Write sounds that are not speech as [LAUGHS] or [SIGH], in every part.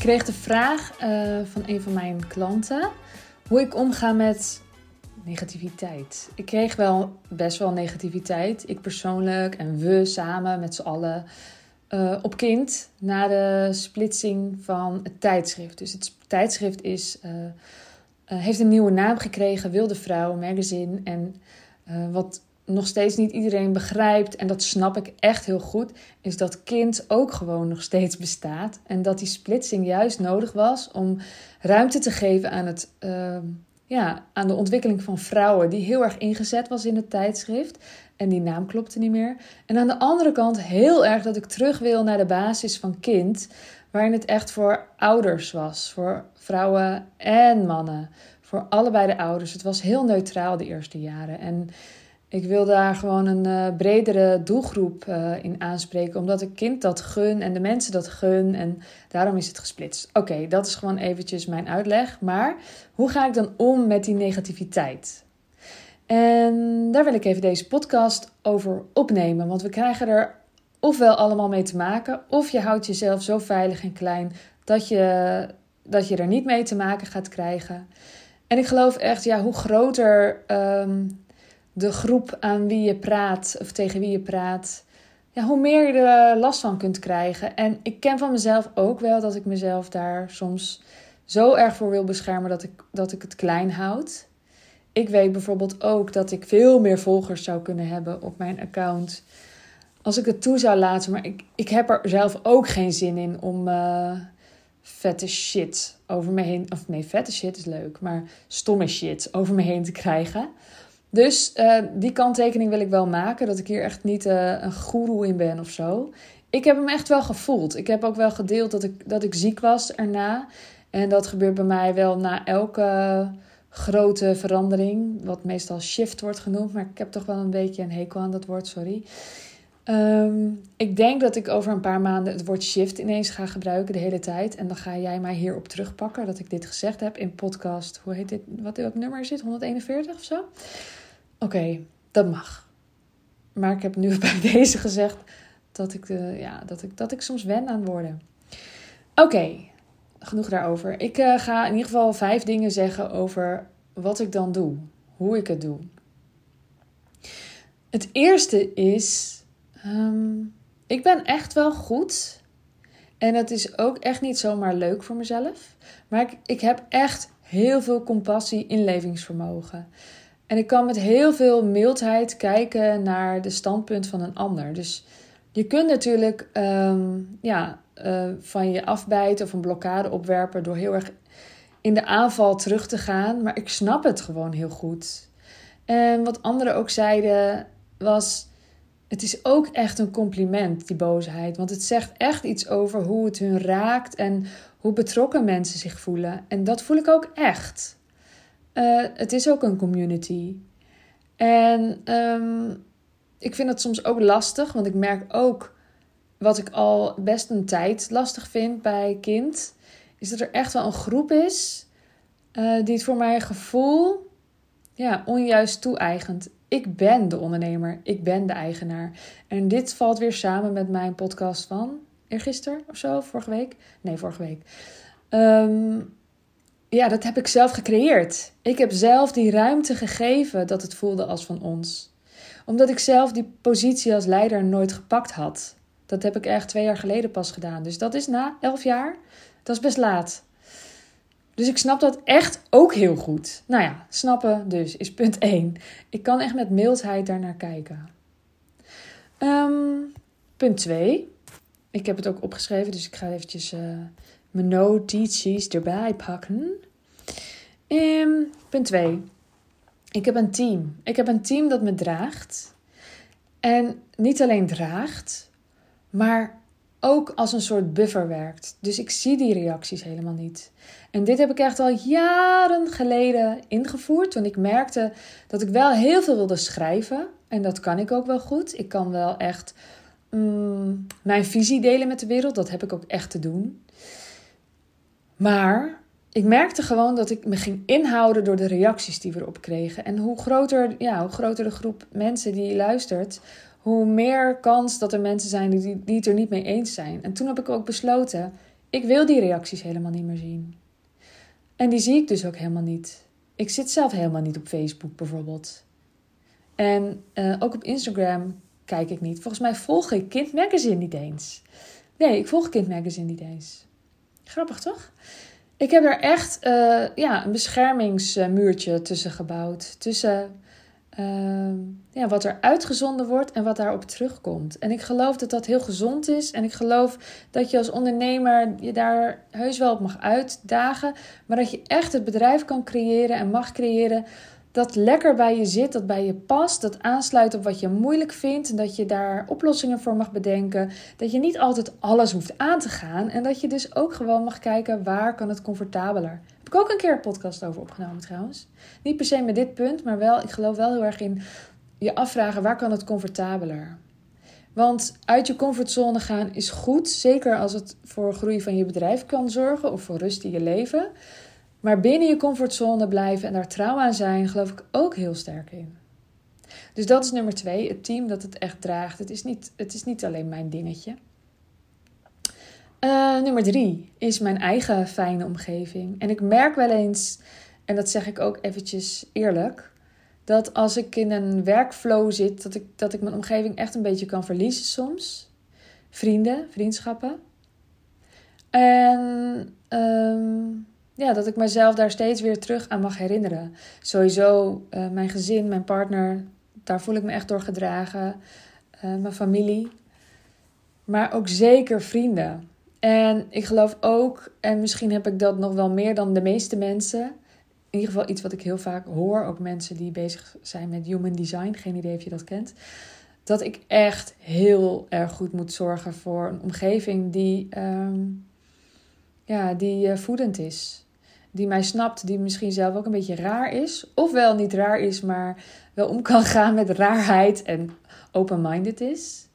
kreeg de vraag uh, van een van mijn klanten hoe ik omga met negativiteit. Ik kreeg wel best wel negativiteit, ik persoonlijk en we samen met z'n allen, uh, op kind na de splitsing van het tijdschrift. Dus het tijdschrift is, uh, heeft een nieuwe naam gekregen, Wilde Vrouw Magazine. En wat nog steeds niet iedereen begrijpt, en dat snap ik echt heel goed, is dat kind ook gewoon nog steeds bestaat. En dat die splitsing juist nodig was om ruimte te geven aan, het, uh, ja, aan de ontwikkeling van vrouwen, die heel erg ingezet was in het tijdschrift. En die naam klopte niet meer. En aan de andere kant heel erg dat ik terug wil naar de basis van kind, waarin het echt voor ouders was, voor vrouwen en mannen. Voor allebei de ouders. Het was heel neutraal de eerste jaren. En ik wil daar gewoon een uh, bredere doelgroep uh, in aanspreken, omdat ik kind dat gun en de mensen dat gun en daarom is het gesplitst. Oké, dat is gewoon eventjes mijn uitleg. Maar hoe ga ik dan om met die negativiteit? En daar wil ik even deze podcast over opnemen, want we krijgen er ofwel allemaal mee te maken, of je houdt jezelf zo veilig en klein dat je, dat je er niet mee te maken gaat krijgen. En ik geloof echt, ja, hoe groter. Um, de groep aan wie je praat of tegen wie je praat, ja, hoe meer je er last van kunt krijgen. En ik ken van mezelf ook wel dat ik mezelf daar soms zo erg voor wil beschermen dat ik, dat ik het klein houd. Ik weet bijvoorbeeld ook dat ik veel meer volgers zou kunnen hebben op mijn account. Als ik het toe zou laten. Maar ik, ik heb er zelf ook geen zin in om uh, vette shit over me heen. Of nee, vette shit is leuk. Maar stomme shit over me heen te krijgen. Dus uh, die kanttekening wil ik wel maken. Dat ik hier echt niet uh, een goeroe in ben of zo. Ik heb hem echt wel gevoeld. Ik heb ook wel gedeeld dat ik, dat ik ziek was erna. En dat gebeurt bij mij wel na elke grote verandering. Wat meestal shift wordt genoemd. Maar ik heb toch wel een beetje een hekel aan dat woord, sorry. Um, ik denk dat ik over een paar maanden het woord shift ineens ga gebruiken de hele tijd. En dan ga jij mij hierop terugpakken dat ik dit gezegd heb in podcast. Hoe heet dit? Wat, wat nummer is dit? 141 of zo? Oké, dat mag. Maar ik heb nu [LAUGHS] bij deze gezegd dat ik, uh, ja, dat ik, dat ik soms wen aan woorden. Oké, genoeg daarover. Ik uh, ga in ieder geval vijf dingen zeggen over wat ik dan doe. Hoe ik het doe. Het eerste is, um, ik ben echt wel goed. En het is ook echt niet zomaar leuk voor mezelf. Maar ik, ik heb echt heel veel compassie, inlevingsvermogen. En ik kan met heel veel mildheid kijken naar de standpunt van een ander. Dus je kunt natuurlijk um, ja, uh, van je afbijten of een blokkade opwerpen door heel erg in de aanval terug te gaan. Maar ik snap het gewoon heel goed. En wat anderen ook zeiden was. Het is ook echt een compliment, die boosheid. Want het zegt echt iets over hoe het hun raakt en hoe betrokken mensen zich voelen. En dat voel ik ook echt. Uh, het is ook een community. En um, ik vind het soms ook lastig, want ik merk ook wat ik al best een tijd lastig vind bij kind, is dat er echt wel een groep is uh, die het voor mijn gevoel ja, onjuist toe-eigent. Ik ben de ondernemer, ik ben de eigenaar. En dit valt weer samen met mijn podcast van eergisteren of zo, vorige week. Nee, vorige week. Um, ja, dat heb ik zelf gecreëerd. Ik heb zelf die ruimte gegeven dat het voelde als van ons. Omdat ik zelf die positie als leider nooit gepakt had. Dat heb ik echt twee jaar geleden pas gedaan. Dus dat is na elf jaar. Dat is best laat. Dus ik snap dat echt ook heel goed. Nou ja, snappen dus is punt 1. Ik kan echt met mildheid daarnaar kijken. Um, punt 2. Ik heb het ook opgeschreven, dus ik ga eventjes uh, mijn notities erbij pakken. Um, punt 2. Ik heb een team. Ik heb een team dat me draagt. En niet alleen draagt, maar ook als een soort buffer werkt. Dus ik zie die reacties helemaal niet. En dit heb ik echt al jaren geleden ingevoerd. Toen ik merkte dat ik wel heel veel wilde schrijven. En dat kan ik ook wel goed. Ik kan wel echt mm, mijn visie delen met de wereld. Dat heb ik ook echt te doen. Maar ik merkte gewoon dat ik me ging inhouden door de reacties die we erop kregen. En hoe groter, ja, hoe groter de groep mensen die luistert, hoe meer kans dat er mensen zijn die, die het er niet mee eens zijn. En toen heb ik ook besloten: ik wil die reacties helemaal niet meer zien. En die zie ik dus ook helemaal niet. Ik zit zelf helemaal niet op Facebook bijvoorbeeld. En uh, ook op Instagram kijk ik niet. Volgens mij volg ik Kind Magazine niet eens. Nee, ik volg Kind Magazine niet eens. Grappig toch? Ik heb er echt uh, ja, een beschermingsmuurtje tussen gebouwd. Tussen uh, ja, wat er uitgezonden wordt en wat daarop terugkomt. En ik geloof dat dat heel gezond is. En ik geloof dat je als ondernemer je daar heus wel op mag uitdagen. Maar dat je echt het bedrijf kan creëren en mag creëren dat lekker bij je zit, dat bij je past, dat aansluit op wat je moeilijk vindt, dat je daar oplossingen voor mag bedenken, dat je niet altijd alles hoeft aan te gaan en dat je dus ook gewoon mag kijken waar kan het comfortabeler. Heb ik ook een keer een podcast over opgenomen trouwens. Niet per se met dit punt, maar wel, ik geloof wel heel erg in je afvragen waar kan het comfortabeler. Want uit je comfortzone gaan is goed, zeker als het voor groei van je bedrijf kan zorgen of voor rust in je leven. Maar binnen je comfortzone blijven en daar trouw aan zijn, geloof ik ook heel sterk in. Dus dat is nummer twee, het team dat het echt draagt. Het is niet, het is niet alleen mijn dingetje. Uh, nummer drie is mijn eigen fijne omgeving. En ik merk wel eens, en dat zeg ik ook eventjes eerlijk, dat als ik in een werkflow zit, dat ik, dat ik mijn omgeving echt een beetje kan verliezen soms. Vrienden, vriendschappen. En um, ja, dat ik mezelf daar steeds weer terug aan mag herinneren. Sowieso uh, mijn gezin, mijn partner, daar voel ik me echt door gedragen. Uh, mijn familie. Maar ook zeker vrienden. En ik geloof ook, en misschien heb ik dat nog wel meer dan de meeste mensen. In ieder geval iets wat ik heel vaak hoor. Ook mensen die bezig zijn met human design. Geen idee of je dat kent. Dat ik echt heel erg goed moet zorgen voor een omgeving die, um, ja, die uh, voedend is die mij snapt, die misschien zelf ook een beetje raar is. Ofwel niet raar is, maar wel om kan [LAUGHS] gaan met raarheid en open-minded is.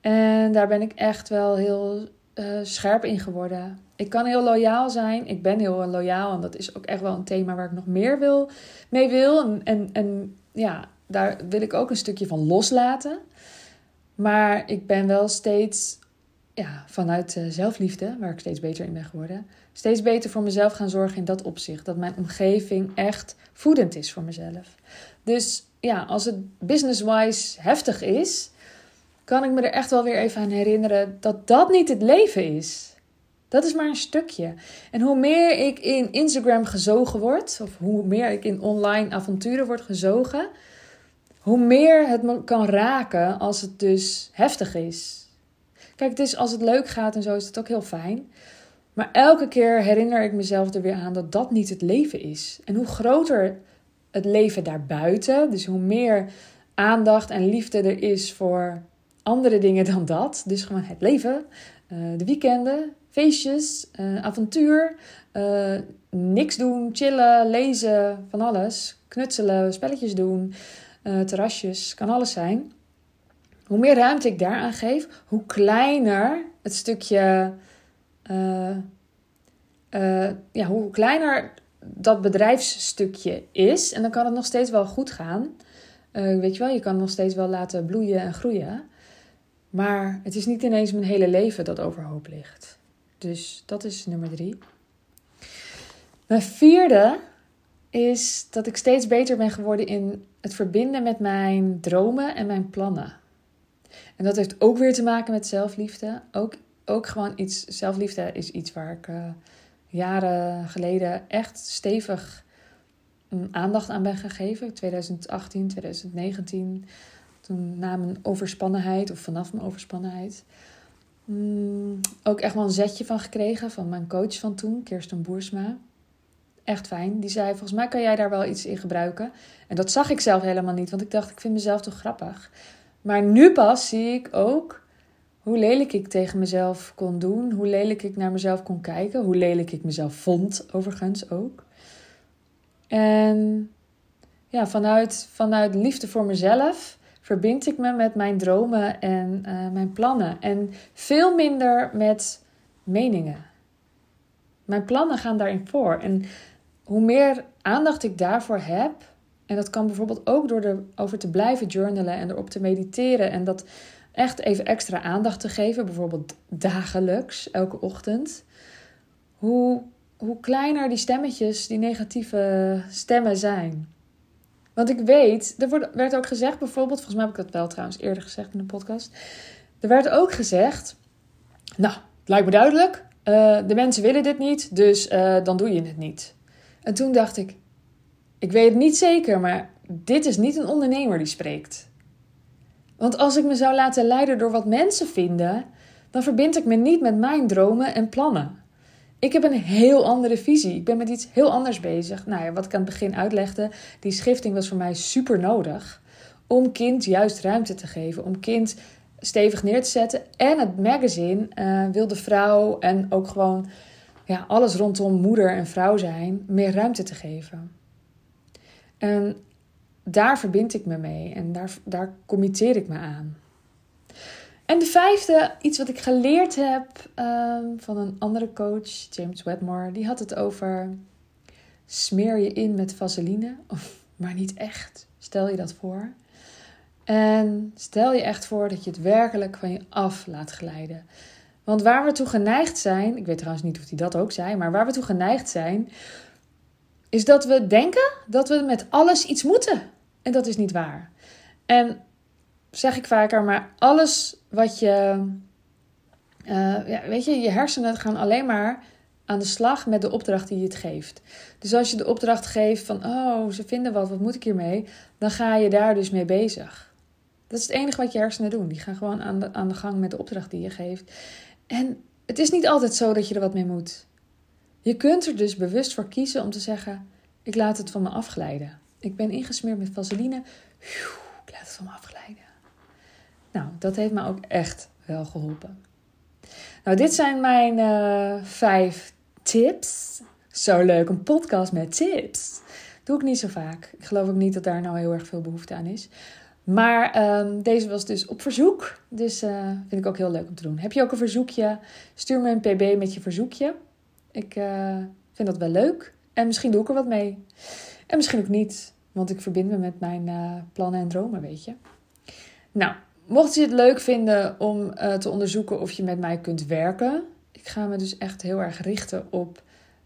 En daar ben ik echt wel heel uh, scherp in geworden. Ik kan heel loyaal zijn. Ik ben heel loyaal. En dat is ook echt wel een thema waar ik nog meer wil, mee wil. En, en, en ja, daar wil ik ook een stukje van loslaten. Maar ik ben wel steeds ja, vanuit uh, zelfliefde, waar ik steeds beter in ben geworden, steeds beter voor mezelf gaan zorgen in dat opzicht. Dat mijn omgeving echt voedend is voor mezelf. Dus ja, als het business-wise heftig is, kan ik me er echt wel weer even aan herinneren dat dat niet het leven is. Dat is maar een stukje. En hoe meer ik in Instagram gezogen word, of hoe meer ik in online avonturen word gezogen, hoe meer het me kan raken als het dus heftig is. Kijk, het is als het leuk gaat en zo is het ook heel fijn. Maar elke keer herinner ik mezelf er weer aan dat dat niet het leven is. En hoe groter het leven daarbuiten, dus hoe meer aandacht en liefde er is voor andere dingen dan dat. Dus gewoon het leven, uh, de weekenden, feestjes, uh, avontuur, uh, niks doen, chillen, lezen, van alles. Knutselen, spelletjes doen, terrasjes, kan alles zijn. Hoe meer ruimte ik daaraan geef, hoe kleiner het stukje. Uh, uh, ja, hoe kleiner dat bedrijfsstukje is. En dan kan het nog steeds wel goed gaan. Uh, weet je wel, je kan het nog steeds wel laten bloeien en groeien. Maar het is niet ineens mijn hele leven dat overhoop ligt. Dus dat is nummer drie. Mijn vierde is dat ik steeds beter ben geworden in het verbinden met mijn dromen en mijn plannen. En dat heeft ook weer te maken met zelfliefde. Ook, ook gewoon iets, zelfliefde is iets waar ik uh, jaren geleden echt stevig um, aandacht aan ben gegeven. 2018, 2019. Toen na mijn overspannenheid, of vanaf mijn overspannenheid. Um, ook echt wel een zetje van gekregen van mijn coach van toen, Kirsten Boersma. Echt fijn. Die zei: Volgens mij kan jij daar wel iets in gebruiken. En dat zag ik zelf helemaal niet, want ik dacht: Ik vind mezelf toch grappig. Maar nu pas zie ik ook hoe lelijk ik tegen mezelf kon doen, hoe lelijk ik naar mezelf kon kijken, hoe lelijk ik mezelf vond, overigens ook. En ja, vanuit, vanuit liefde voor mezelf verbind ik me met mijn dromen en uh, mijn plannen. En veel minder met meningen. Mijn plannen gaan daarin voor. En hoe meer aandacht ik daarvoor heb, en dat kan bijvoorbeeld ook door erover te blijven journalen en erop te mediteren en dat echt even extra aandacht te geven, bijvoorbeeld dagelijks, elke ochtend. hoe, hoe kleiner die stemmetjes, die negatieve stemmen zijn. Want ik weet, er wordt, werd ook gezegd, bijvoorbeeld, volgens mij heb ik dat wel trouwens eerder gezegd in de podcast. Er werd ook gezegd, nou, het lijkt me duidelijk, uh, de mensen willen dit niet, dus uh, dan doe je het niet. En toen dacht ik, ik weet het niet zeker, maar dit is niet een ondernemer die spreekt. Want als ik me zou laten leiden door wat mensen vinden, dan verbind ik me niet met mijn dromen en plannen. Ik heb een heel andere visie. Ik ben met iets heel anders bezig. Nou ja, wat ik aan het begin uitlegde, die schifting was voor mij super nodig. Om kind juist ruimte te geven. Om kind stevig neer te zetten. En het magazine uh, wilde vrouw en ook gewoon ja, alles rondom moeder en vrouw zijn meer ruimte te geven. En daar verbind ik me mee en daar, daar committeer ik me aan. En de vijfde, iets wat ik geleerd heb um, van een andere coach, James Wedmore, die had het over smeer je in met vaseline, of, maar niet echt. Stel je dat voor. En stel je echt voor dat je het werkelijk van je af laat glijden. Want waar we toe geneigd zijn, ik weet trouwens niet of hij dat ook zei, maar waar we toe geneigd zijn, is dat we denken dat we met alles iets moeten. En dat is niet waar. En zeg ik vaker, maar alles wat je. Uh, ja, weet je, je hersenen gaan alleen maar aan de slag met de opdracht die je het geeft. Dus als je de opdracht geeft van, oh, ze vinden wat, wat moet ik hiermee? Dan ga je daar dus mee bezig. Dat is het enige wat je hersenen doen. Die gaan gewoon aan de, aan de gang met de opdracht die je geeft. En het is niet altijd zo dat je er wat mee moet. Je kunt er dus bewust voor kiezen om te zeggen: ik laat het van me afglijden. Ik ben ingesmeerd met vaseline. ik laat het van me afglijden. Nou, dat heeft me ook echt wel geholpen. Nou, dit zijn mijn uh, vijf tips. Zo leuk, een podcast met tips. Doe ik niet zo vaak. Ik geloof ook niet dat daar nou heel erg veel behoefte aan is. Maar um, deze was dus op verzoek. Dus uh, vind ik ook heel leuk om te doen. Heb je ook een verzoekje? Stuur me een pb met je verzoekje. Ik uh, vind dat wel leuk. En misschien doe ik er wat mee. En misschien ook niet. Want ik verbind me met mijn uh, plannen en dromen, weet je. Nou, mocht je het leuk vinden om te onderzoeken of je met mij kunt werken. Ik ga me dus echt heel erg richten op...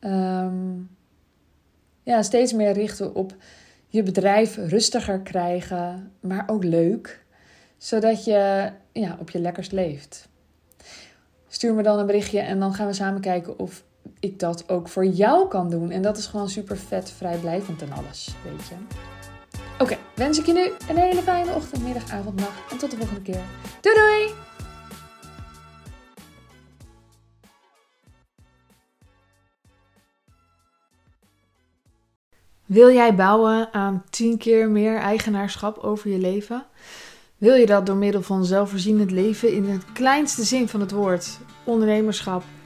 Um, ja, steeds meer richten op je bedrijf rustiger krijgen, maar ook leuk, zodat je ja, op je lekkerst leeft. Stuur me dan een berichtje en dan gaan we samen kijken of ik dat ook voor jou kan doen. En dat is gewoon super vet, vrijblijvend en alles, weet je. Oké, wens ik je nu een hele fijne ochtend, middag, avond, nacht en tot de volgende keer. Doei doei! Wil jij bouwen aan 10 keer meer eigenaarschap over je leven? Wil je dat door middel van zelfvoorzienend leven in het kleinste zin van het woord, ondernemerschap